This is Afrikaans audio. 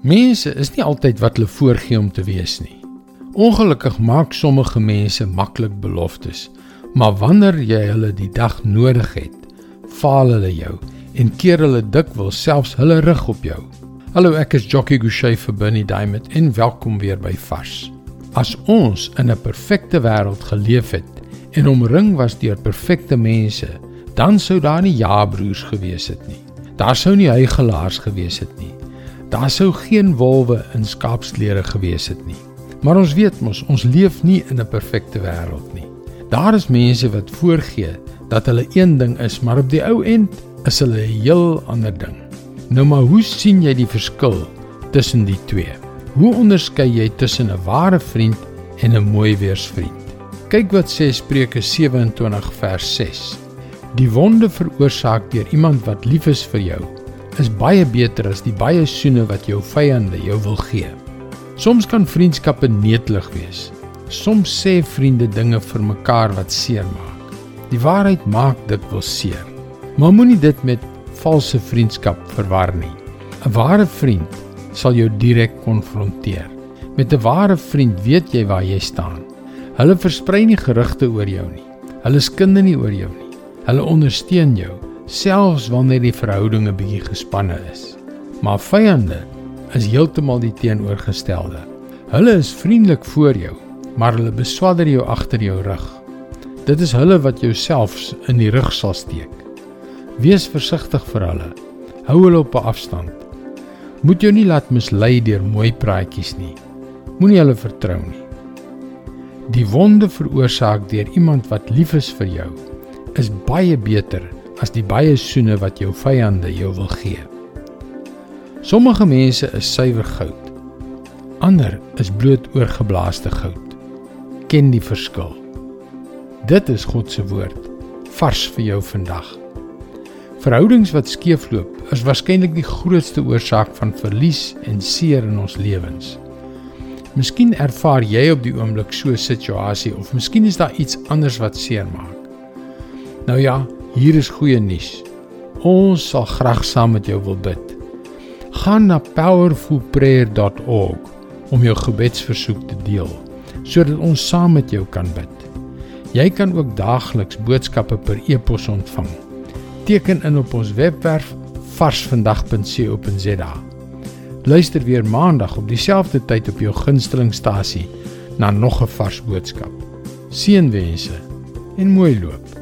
Mense is nie altyd wat hulle voorgee om te wees nie. Ongelukkig maak sommige mense maklik beloftes, maar wanneer jy hulle die dag nodig het, faal hulle jou en keer hulle dikwels selfs hulle rug op jou. Hallo, ek is Jockey Gouchee vir Bernie Diamond en welkom weer by Vars. As ons in 'n perfekte wêreld geleef het en omring was deur perfekte mense, dan sou daar nie ja-broers gewees het nie. Daar sou nie hygelaars gewees het nie. Daar sou geen wolwe in skaapsklere gewees het nie. Maar ons weet mos, ons leef nie in 'n perfekte wêreld nie. Daar is mense wat voorgee dat hulle een ding is, maar op die ou end is hulle 'n heel ander ding. Nou maar hoe sien jy die verskil tussen die twee? Hoe onderskei jy tussen 'n ware vriend en 'n mooi weersvriend? Kyk wat sê Spreuke 27 vers 6. Die wonde veroorsaak deur iemand wat lief is vir jou is baie beter as die baie soene wat jou vyande jou wil gee. Soms kan vriendskappe neetlig wees. Soms sê vriende dinge vir mekaar wat seermaak. Die waarheid maak dit wel seer. Maar moenie dit met valse vriendskap verwar nie. 'n Ware vriend sal jou direk konfronteer. Met 'n ware vriend weet jy waar jy staan. Hulle versprei nie gerugte oor jou nie. Hulle skinde nie oor jou nie. Hulle ondersteun jou selfs wanneer die verhouding 'n bietjie gespanne is. Maar vyande is heeltemal die teenoorgestelde. Hulle is vriendelik voor jou, maar hulle beswadder jou agter jou rug. Dit is hulle wat jou selfs in die rug sal steek. Wees versigtig vir hulle. Hou hulle op 'n afstand. Moet jou nie laat mislei deur mooi praatjies nie. Moenie hulle vertrou nie. Die wonde veroorsaak deur iemand wat lief is vir jou is baie beter as die baie soene wat jou vyande jou wil gee. Sommige mense is suiwer goud. Ander is bloot oorgeblaaste goud. Ken die verskil. Dit is God se woord vars vir jou vandag. Verhoudings wat skeefloop is waarskynlik die grootste oorsaak van verlies en seer in ons lewens. Miskien ervaar jy op die oomblik so 'n situasie of miskien is daar iets anders wat seermaak. Nou ja, hier is goeie nuus. Ons sal graag saam met jou wil bid. Gaan na powerfulprayer.org om jou gebedsversoek te deel sodat ons saam met jou kan bid. Jy kan ook daagliks boodskappe per e-pos ontvang. Teken in op ons webwerf varsvandag.co.za. Luister weer maandag op dieselfde tyd op jou gunstelingstasie na nog 'n vars boodskap. Seënwense en mooi loop.